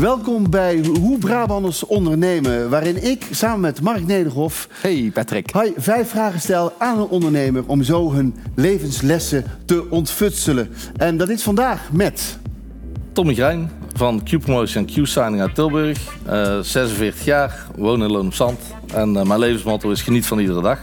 Welkom bij Hoe Brabanders ondernemen, waarin ik samen met Mark Nederhof Hey Patrick. hi, vijf vragen stel aan een ondernemer om zo hun levenslessen te ontfutselen. En dat is vandaag met. Tommy Grijn van Q-Promotion en Q-Signing uit Tilburg. Eh, 46 jaar, woon in Loon op Zand. En eh, mijn levensmotto is geniet van iedere dag.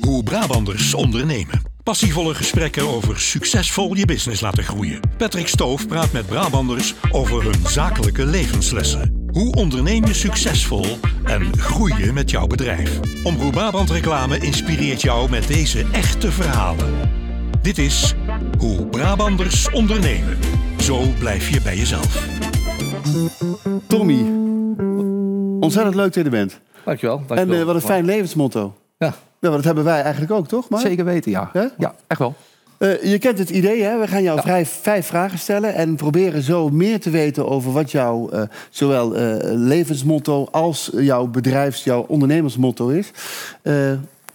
Hoe Brabanders ondernemen. Passievolle gesprekken over succesvol je business laten groeien. Patrick Stoof praat met Brabanders over hun zakelijke levenslessen. Hoe onderneem je succesvol en groei je met jouw bedrijf? Omroep Brabant Reclame inspireert jou met deze echte verhalen. Dit is Hoe Brabanders ondernemen. Zo blijf je bij jezelf. Tommy. Ontzettend leuk dat je er bent. Dankjewel. En dankjewel. eh, wat een fijn levensmotto. Ja, Ja, maar dat hebben wij eigenlijk ook, toch? Mark? Zeker weten, ja. Ja, echt wel. Eh, je kent het idee, hè? We gaan jou Ja. vijf, vijf vragen stellen en proberen zo meer te weten over wat jouw eh, zowel eh, levensmotto als jouw bedrijfs, jouw ondernemersmotto is.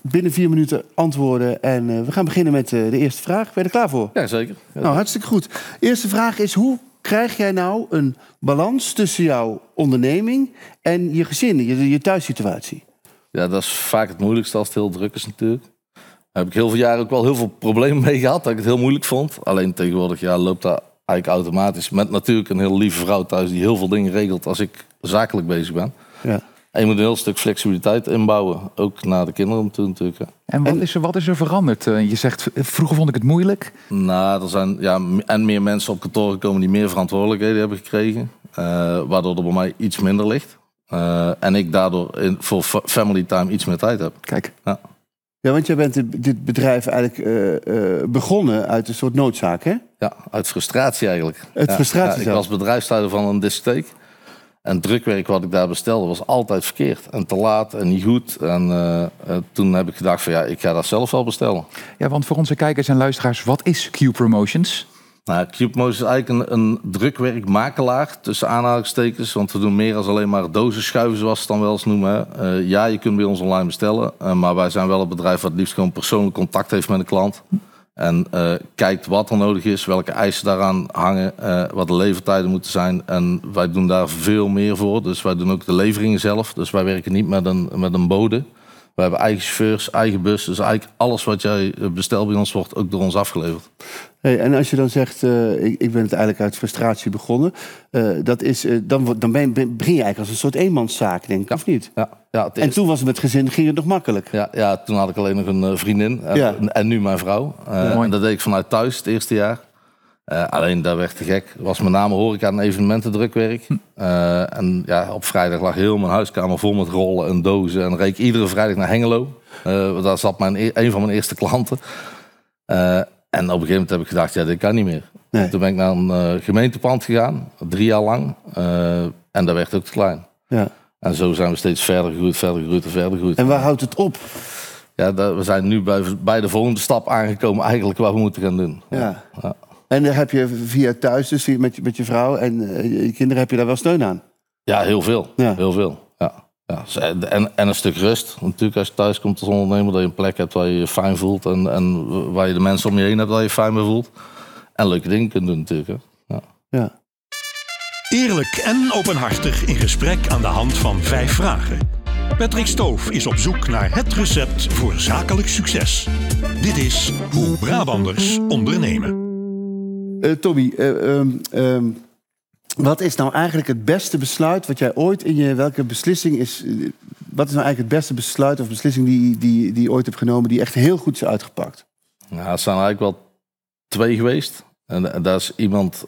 Binnen vier minuten antwoorden en we gaan beginnen met de eerste vraag. Ben je er klaar voor? ja zeker. Ja. Nou, hartstikke goed. Eerste vraag is: hoe krijg jij nou een balans tussen jouw onderneming en je gezin, je, je thuissituatie? Ja, dat is vaak het moeilijkste als het heel druk is natuurlijk. Daar heb ik heel veel jaren ook wel heel veel problemen mee gehad. Dat ik het heel moeilijk vond. Alleen tegenwoordig ja, loopt dat eigenlijk automatisch. Met natuurlijk een heel lieve vrouw thuis die heel veel dingen regelt als ik zakelijk bezig ben. Ja. En je moet een heel stuk flexibiliteit inbouwen. Ook naar de kinderen toe natuurlijk. hè. En wat, Is, er, wat is er veranderd? Eh, Je zegt, vroeger vond ik het moeilijk. Nou, er zijn ja, en meer mensen op kantoor gekomen die meer verantwoordelijkheden hebben gekregen. eh, waardoor er bij mij iets minder ligt. Eh, en ik daardoor in, voor fa- family time iets meer tijd heb. Kijk, Ja. Ja, want jij bent dit- bedrijf eigenlijk eh, eh, begonnen uit een soort noodzaak, hè? Ja, uit frustratie eigenlijk. Uit Ja, frustratie ja, ik was bedrijfsleider van een discotheek. En drukwerk wat ik daar bestelde was altijd verkeerd. En te laat en niet goed. En eh, eh, toen heb ik gedacht van ja, ik ga dat zelf wel bestellen. ja, want voor onze kijkers en luisteraars, wat is Q Promotions? Nou, is eigenlijk een, een drukwerkmakelaar tussen aanhalingstekens. Want we doen meer dan alleen maar dozen schuiven, zoals ze het dan wel eens noemen. Eh, ja, je kunt bij ons online bestellen. eh, maar wij zijn wel het bedrijf wat het liefst gewoon persoonlijk contact heeft met de klant. En eh, kijkt wat er nodig is, welke eisen daaraan hangen, wat de levertijden moeten zijn. En wij doen daar veel meer voor. Dus wij doen ook de leveringen zelf. Dus wij werken niet met een, met een bode. We hebben eigen chauffeurs, eigen bus. Dus eigenlijk alles wat jij bestelt bij ons wordt ook door ons afgeleverd. Hey, en als je dan zegt, eh, ik, ik ben het eigenlijk uit frustratie begonnen, eh, dat is, eh, dan, wordt- dan ben, ben- begin je eigenlijk als een soort eenmanszaak, denk ik, of niet? Ja, ja, het En toen was het met gezin, ging het nog makkelijk. Ja, ja, toen had ik alleen nog een eh, vriendin en, Ja. en nu mijn vrouw. Eh, en dat deed ik vanuit thuis het eerste jaar. Eh, alleen dat werd te gek. Was met name horeca en evenementendrukwerk. Eh, en ja, op vrijdag lag heel mijn huiskamer vol met rollen en dozen. En ik iedere vrijdag naar Hengelo. Eh, daar zat mijn, e- een van mijn eerste klanten. En op een gegeven moment heb ik gedacht, ja, dit kan niet meer. Nee. Toen ben ik naar een gemeentepand gegaan, drie jaar lang. En dat werd ook te klein. Ja. En zo zijn we steeds verder gegroeid, verder gegroeid en verder gegroeid. En waar houdt het op? Ja, we zijn nu bij, bij de volgende stap aangekomen eigenlijk wat we moeten gaan doen. Ja. Ja. En dan heb je via thuis, dus via- met, je- met je vrouw en eh, je kinderen, heb je daar wel steun aan? Ja, heel veel. Ja. Heel veel. Ja. Ja. En, en een stuk rust. Natuurlijk als je thuis komt als ondernemer, dat je een plek hebt waar je je fijn voelt. En, en waar je de mensen om je heen hebt waar je je fijn bij voelt. En leuke dingen kunt doen natuurlijk. Hè. Ja. Ja. Eerlijk en openhartig in gesprek aan de hand van vijf vragen. Patrick Stoof is op zoek naar het recept voor zakelijk succes. Dit is Hoe Brabanders ondernemen. Eh, Tommy, eh, ehm, ehm, wat is nou eigenlijk het beste besluit wat jij ooit in je... Welke beslissing is... eh, wat is nou eigenlijk het beste besluit of beslissing die, die, die je ooit hebt genomen... die echt heel goed is uitgepakt? Ja, het zijn eigenlijk wel twee geweest. En, daar is iemand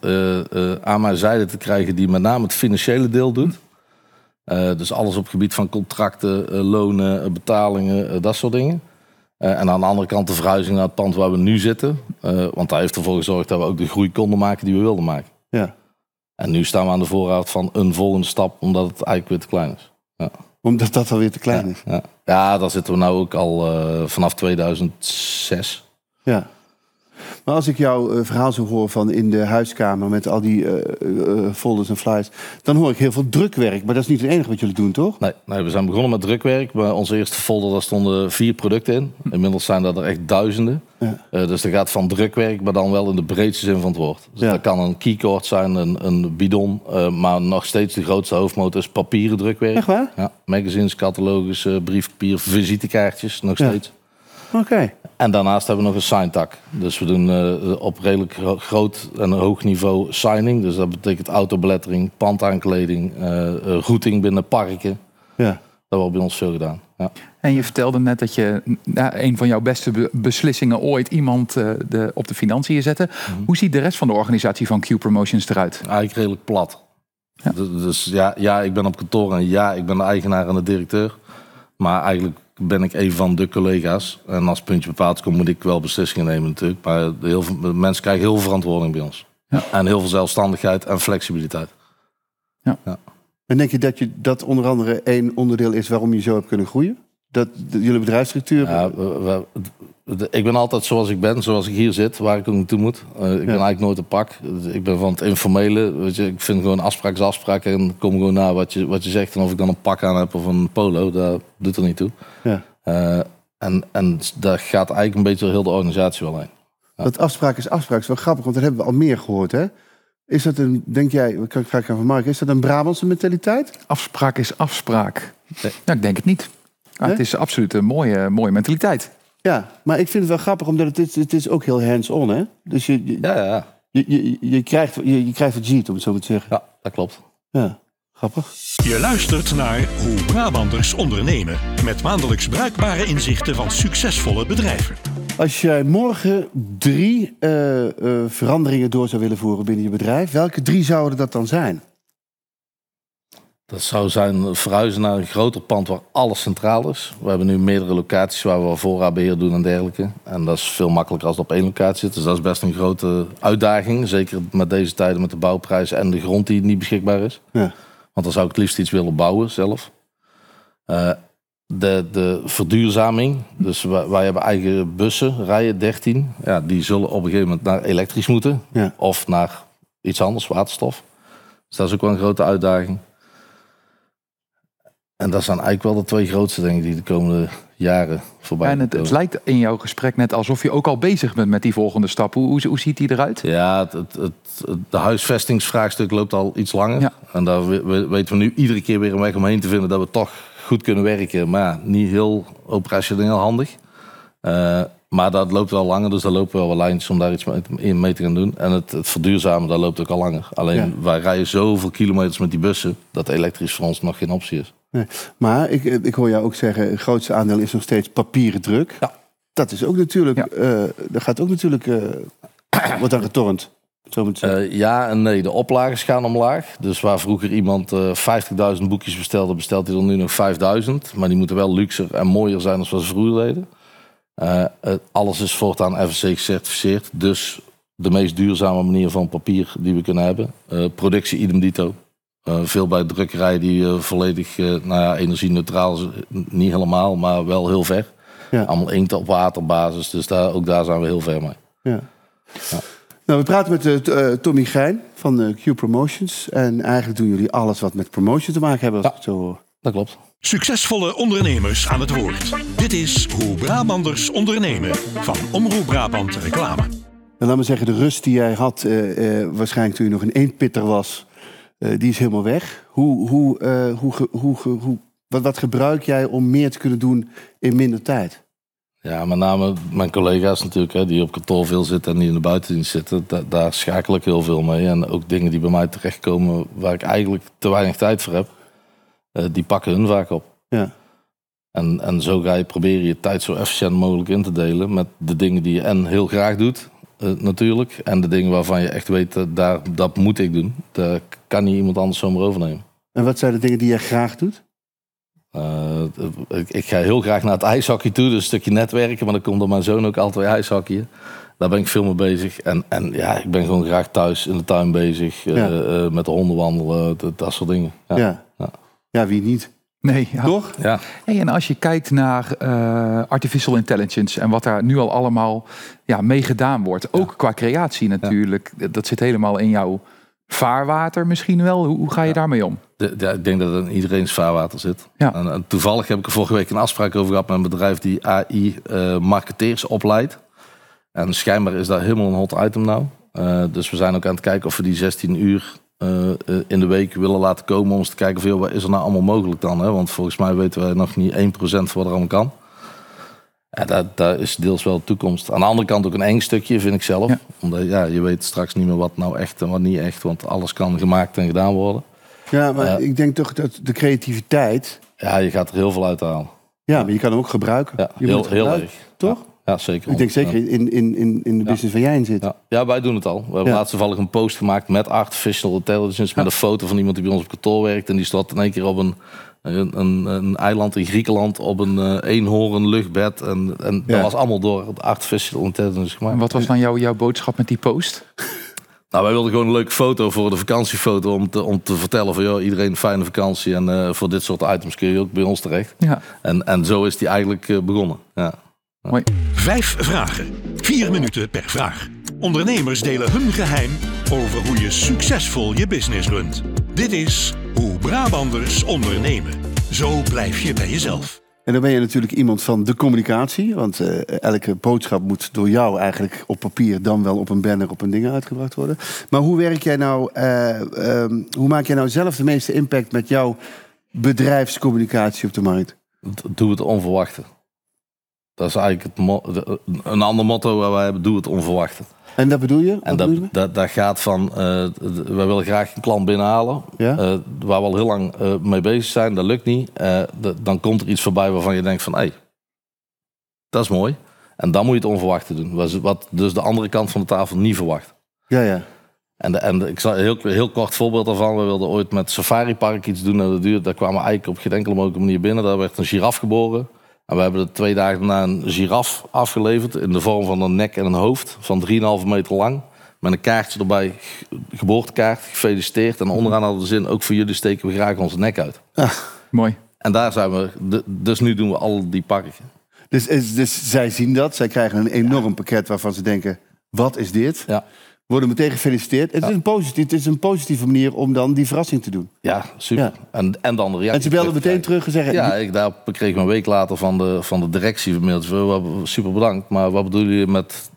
aan mijn zijde te krijgen die met name het financiële deel doet. Dus alles op het gebied van contracten, lonen, betalingen, dat soort dingen. Eh, en aan de andere kant de verhuizing naar het pand waar we nu zitten. Eh, want daar heeft ervoor gezorgd dat we ook de groei konden maken die we wilden maken. Ja. En nu staan we aan de voorraad van een volgende stap, omdat het eigenlijk weer te klein is. Omdat dat alweer te klein is. Ja, ja daar zitten we nou ook al eh, vanaf 2006. Ja. Maar als ik jouw eh, verhaal zo hoor van in de huiskamer met al die eh, eh, folders en flyers, dan hoor ik heel veel drukwerk. Maar dat is niet het enige wat jullie doen, toch? Nee, nee, we zijn begonnen met drukwerk. Bij onze eerste folder daar stonden vier producten in. Inmiddels zijn dat er echt duizenden. Ja. Dus er gaat van drukwerk, maar dan wel in de breedste zin van het woord. Dus Ja. dat kan een keycord zijn, een, een bidon. maar nog steeds de grootste hoofdmoot is papieren drukwerk. Echt waar? Ja, magazines, catalogus, eh, briefpapier, visitekaartjes, nog Ja. steeds. Oké. En daarnaast hebben we nog een signtak. Dus we doen eh, op redelijk gro- groot en hoog niveau signing. Dus dat betekent autobelettering, pandaankleding, eh eh, routing binnen parken. Ja. Dat wordt bij ons veel gedaan. Ja. En je vertelde net dat je na een van jouw beste be- beslissingen ooit iemand eh, de, op de financiën zette. Hoe ziet de rest van de organisatie van Q Promotions eruit? Eigenlijk redelijk plat. Ja. Dus, dus ja, ja, ik ben op kantoor en ja, ik ben de eigenaar en de directeur. Maar eigenlijk ben ik een van de collega's. En als het puntje bepaald komt, moet ik wel beslissingen nemen natuurlijk. Maar heel veel, mensen krijgen heel veel verantwoording bij ons. Ja. En heel veel zelfstandigheid en flexibiliteit. En denk je dat je dat onder andere één onderdeel is waarom je zo hebt kunnen groeien? Dat de- jullie bedrijfsstructuur. Ja, we- ik ben altijd zoals ik ben, zoals ik hier zit, waar ik ook naartoe moet. Eh, ik ben eigenlijk nooit een pak. Ik ben van het informele. Weet je, ik vind gewoon afspraak is afspraak en kom gewoon naar wat je, wat je zegt. En of ik dan een pak aan heb of een polo, dat doet er niet toe. Ja. Eh, en, en daar gaat eigenlijk een beetje heel de organisatie wel heen. Dat afspraak is afspraak. is wel grappig, want dat hebben we al meer gehoord, hè? Is dat een, denk jij, ik ga ik aan van Mark, is dat een Brabantse mentaliteit? Afspraak is afspraak. Nee. Ja, ik denk het niet. Ja, het is absoluut een mooie, mooie mentaliteit. Ja, maar ik vind het wel grappig, omdat het is, het is ook heel hands-on, hè? Dus je, je, Ja, ja, je, je, je krijgt, je, je krijgt wat je ziet, om het zo maar te zeggen. ja, dat klopt. Ja, grappig. Je luistert naar Hoe Brabanders ondernemen. Met maandelijks bruikbare inzichten van succesvolle bedrijven. Als jij morgen drie eh, eh, veranderingen door zou willen voeren binnen je bedrijf, welke drie zouden dat dan zijn? Dat zou zijn verhuizen naar een groter pand waar alles centraal is. We hebben nu meerdere locaties waar we voorraadbeheer doen en dergelijke. En dat is veel makkelijker als het op één locatie zit. Dus dat is best een grote uitdaging. Zeker met deze tijden met de bouwprijzen en de grond die niet beschikbaar is. Ja. Want dan zou ik het liefst iets willen bouwen zelf. Eh, de, de verduurzaming. Dus wij, wij hebben eigen bussen, rijden 13. Ja, die zullen op een gegeven moment naar elektrisch moeten. Ja. Of naar iets anders, waterstof. Dus dat is ook wel een grote uitdaging. En dat zijn eigenlijk wel de twee grootste dingen die de komende jaren voorbij En het, lijkt in jouw gesprek net alsof je ook al bezig bent met die volgende stap. Hoe, hoe, hoe ziet die eruit? Ja, het, het, de huisvestingsvraagstuk loopt al iets langer. Ja. En daar we- we- weten we nu iedere keer weer een weg omheen te vinden dat we toch goed kunnen werken. Maar niet heel operationeel handig. Eh, maar dat loopt wel langer, dus daar lopen wel wat lijntjes om daar iets mee, te gaan doen. En het, het verduurzamen, dat loopt ook al langer. Alleen Ja. wij rijden zoveel kilometers met die bussen, dat elektrisch voor ons nog geen optie is. Nee. Maar ik, ik hoor jou ook zeggen, het grootste aandeel is nog steeds papieren druk. Ja. Dat is ook natuurlijk, Ja. eh daar gaat ook natuurlijk, eh wordt aan getornd. Zo. Eh, ja en nee, de oplages gaan omlaag. Dus waar vroeger iemand eh 50.000 boekjes bestelde, bestelt hij er nu nog 5.000. Maar die moeten wel luxer en mooier zijn dan wat ze vroeger deden. Eh, eh, alles is voortaan FSC gecertificeerd. Dus de meest duurzame manier van papier die we kunnen hebben. Eh, productie idem dito. Eh, veel bij drukkerijen die eh, volledig eh, nou ja, energie-neutraal zijn. Niet helemaal, maar wel heel ver. Ja. Allemaal inkt op waterbasis. Dus daar, ook daar zijn we heel ver mee. Ja. Nou, we praten met Tommy Gein van eh, Q Promotions. En eigenlijk doen jullie alles wat met promotion te maken hebben, als Ja. ik het zo hoor. Dat klopt. Succesvolle ondernemers aan het woord. Dit is Hoe Brabanders ondernemen van Omroep Brabant Reclame. En laat me zeggen, de rust die jij had, eh, eh, waarschijnlijk toen je nog een eenpitter was, eh, die is helemaal weg. Hoe, hoe, eh, hoe, hoe, hoe, wat, wat gebruik jij om meer te kunnen doen in minder tijd? Ja, met name mijn collega's natuurlijk, hè, die op kantoor veel zitten en die in de buitendienst zitten. da- daar schakel ik heel veel mee. En ook dingen die bij mij terechtkomen waar ik eigenlijk te weinig tijd voor heb, eh, die pakken hun vaak op. Ja. En, en zo ga je proberen je tijd zo efficiënt mogelijk in te delen met de dingen die je en heel graag doet, eh, natuurlijk. En de dingen waarvan je echt weet, eh, daar, dat moet ik doen. Dat kan niet iemand anders zomaar overnemen. En wat zijn de dingen die jij graag doet? Eh, ik, ik ga heel graag naar het ijshockey toe, dus een stukje netwerken. Maar dan komt er mijn zoon ook altijd weer ijshockeyen. Daar ben ik veel mee bezig. En, en ja, ik ben gewoon graag thuis in de tuin bezig. Ja. met de honden wandelen, dat, dat soort dingen. Ja. Ja. Ja. ja. wie niet? Nee, ja. Toch? Ja, Hey, en als je kijkt naar eh, artificial intelligence en wat daar nu al allemaal ja, mee gedaan wordt, ook qua creatie natuurlijk, dat zit helemaal in jouw vaarwater misschien wel. Hoe, hoe ga je daarmee om? de- de- ik denk dat het in iedereen's vaarwater zit. Ja. En, en toevallig heb ik er vorige week een afspraak over gehad met een bedrijf die AI-marketeers opleidt. En schijnbaar is dat helemaal een hot item nou. Eh, dus we zijn ook aan het kijken of we die 16 uur eh, eh, in de week willen laten komen om eens te kijken van, joh, wat is er nou allemaal mogelijk dan? Hè? Want volgens mij weten wij nog niet 1% van wat er allemaal kan. Ja, dat, dat is deels wel de toekomst. Aan de andere kant ook een eng stukje, vind ik zelf. Ja. Omdat ja, je weet straks niet meer wat nou echt en wat niet echt. Want alles kan gemaakt en gedaan worden. Ja, maar Ja. ik denk toch dat de creativiteit... Ja, je gaat er heel veel uit halen. Ja, maar je kan hem ook gebruiken. Ja, je heel, moet heel erg. Toch? Ja, zeker. Ik denk zeker in, in, in, in de business waar jij in zit. Ja. ja, wij doen het al. We hebben Ja. laatst toevallig een post gemaakt met artificial intelligence. Met een foto van iemand die bij ons op kantoor werkt. En die stond in één keer op een, een, een, een eiland in Griekenland. Op een eh eenhoorn luchtbed. En, en Ja. dat was allemaal door artificial intelligence En gemaakt. wat was dan jouw, jouw boodschap met die post? Nou, wij wilden gewoon een leuke foto voor de vakantiefoto. Om te, om te vertellen van joh, iedereen een fijne vakantie. En eh, voor dit soort items kun je ook bij ons terecht. Ja, En, en zo is die eigenlijk eh, begonnen. Ja. Mooi. Vijf vragen. Vier minuten per vraag. Ondernemers delen hun geheim over hoe je succesvol je business runt. Dit is Hoe Brabanders ondernemen. Zo blijf je bij jezelf. En dan ben je natuurlijk iemand van de communicatie. Want eh, elke boodschap moet door jou eigenlijk op papier... dan wel op een banner, op een ding uitgebracht worden. Maar hoe werk jij nou... eh, ehm, hoe maak jij nou zelf de meeste impact met jouw bedrijfscommunicatie op de markt? Doe het onverwachte. Dat is eigenlijk het de- een ander motto waar wij hebben. Doe het onverwachte. En dat bedoel je? Wat En bedoel dat, je? dat, dat gaat van, d- wij willen graag een klant binnenhalen. Ja? eh, waar we al heel lang eh, mee bezig zijn. Dat lukt niet. Dan komt er iets voorbij waarvan je denkt van, hé, hey, dat is mooi. En dan moet je het onverwachte doen. Wat- Wat dus de andere kant van de tafel niet verwacht. Ja, ja. En, de, en de- ik zal een heel, heel kort voorbeeld daarvan. We wilden ooit met Safari Park iets doen. En dat duurde, daar kwamen we eigenlijk op geen enkele mogelijke manier binnen. Daar werd een giraf geboren. En we hebben er twee dagen daarna een giraf afgeleverd. In de vorm van een nek en een hoofd. Van 3,5 meter lang. Met een kaartje erbij. ge- Geboortekaart. Gefeliciteerd. En onderaan hadden we de zin. Ook voor jullie steken we graag onze nek uit. Mooi. En daar zijn we. dus nu doen we al die parken. Dus, is- dus zij zien dat. Zij krijgen een enorm pakket waarvan ze denken... wat is dit? Ja. Worden meteen gefeliciteerd. Het, is een positief, het is een positieve manier om dan die verrassing te doen. Ja, super. Ja. En, en dan de reactie. En ze belden meteen terug en zeggen... Ja, ik, daar kreeg ik een week later van de, van de directie een mailtje. van, "Wel, Super bedankt, maar wat bedoelen jullie met...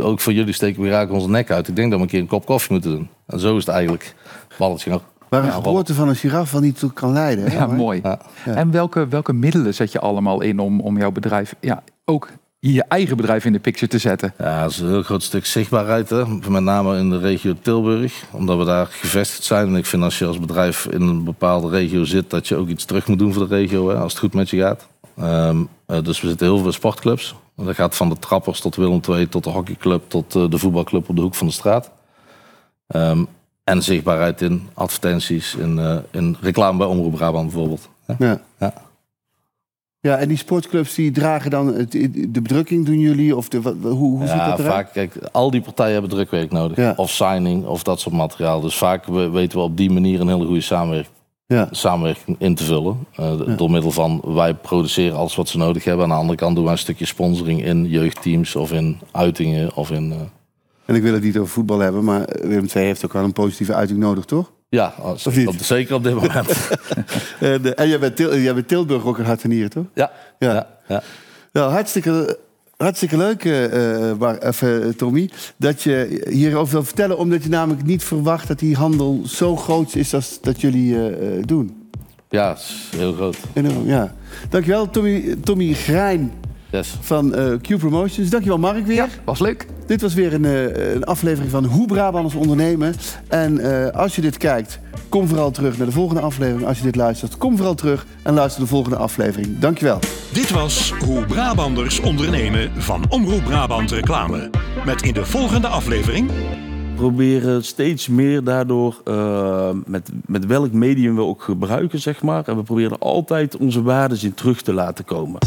Ook voor jullie steken we graag onze nek uit. Ik denk dat we een keer een kop koffie moeten doen. En zo is het eigenlijk. Balletje nog. Waar een Ja, geboorte van een giraf wel niet toe kan leiden. hè? Ja, mooi. Ja. En welke, welke middelen zet je allemaal in om, om jouw bedrijf, ja, ook je eigen bedrijf in de picture te zetten? Ja, dat is een heel groot stuk zichtbaarheid. Hè? Met name in de regio Tilburg. Omdat we daar gevestigd zijn. En ik vind als je als bedrijf in een bepaalde regio zit... dat je ook iets terug moet doen voor de regio. Hè? Als het goed met je gaat. Ehm, eh, dus we zitten heel veel sportclubs. Dat gaat van de trappers tot Willem II... tot de hockeyclub tot eh, de voetbalclub op de hoek van de straat. Ehm, en zichtbaarheid in advertenties. In, eh, in reclame bij Omroep Brabant bijvoorbeeld. hè? Ja. Ja. Ja, en die sportclubs die dragen dan het, de bedrukking, doen jullie? Of de, hoe hoe ziet Ja, dat eruit? vaak, kijk, al die partijen hebben drukwerk nodig. Ja. Of signing, of dat soort materiaal. Dus vaak we- weten we op die manier een hele goede samenwerking, Ja. samenwerking in te vullen. Eh, Door middel van, wij produceren alles wat ze nodig hebben. Aan de andere kant doen wij een stukje sponsoring in jeugdteams of in uitingen. Of in, eh, En ik wil het niet over voetbal hebben, maar Willem II heeft ook wel een positieve uiting nodig, toch? Ja, als- Of niet? op- zeker op dit moment. En, eh, en jij bent, Til, jij bent Tilburg ook een hart en nieren, toch? ja, Ja. ja. ja, Nou, hartstikke, hartstikke leuk, eh, eh, eh, Tommy, dat je hierover wil vertellen. Omdat je namelijk niet verwacht dat die handel zo groot is als dat jullie eh, eh, doen. ja, is heel groot. Enorm, ja. Dankjewel, Tommy, Tommy Grijn Yes. van eh, Q Promotions. Dankjewel, Mark, weer. Ja, was leuk. Dit was weer een, eh, een aflevering van Hoe Brabanders ondernemen. En eh, als je dit kijkt, kom vooral terug naar de volgende aflevering. Als je dit luistert, kom vooral terug en luister de volgende aflevering. Dankjewel. Dit was Hoe Brabanders ondernemen van Omroep Brabant Reclame. Met in de volgende aflevering proberen steeds meer daardoor, met, met welk medium we ook gebruiken, zeg maar. En we proberen altijd onze waarden in terug te laten komen.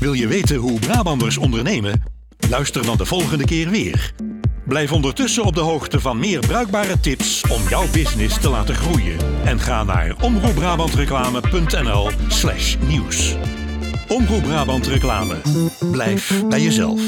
Wil je weten hoe Brabanders ondernemen? Luister dan de volgende keer weer. Blijf ondertussen op de hoogte van meer bruikbare tips om jouw business te laten groeien. En ga naar omroepbrabantreclame.nl slash nieuws. Omroep Brabant Reclame. Blijf bij jezelf.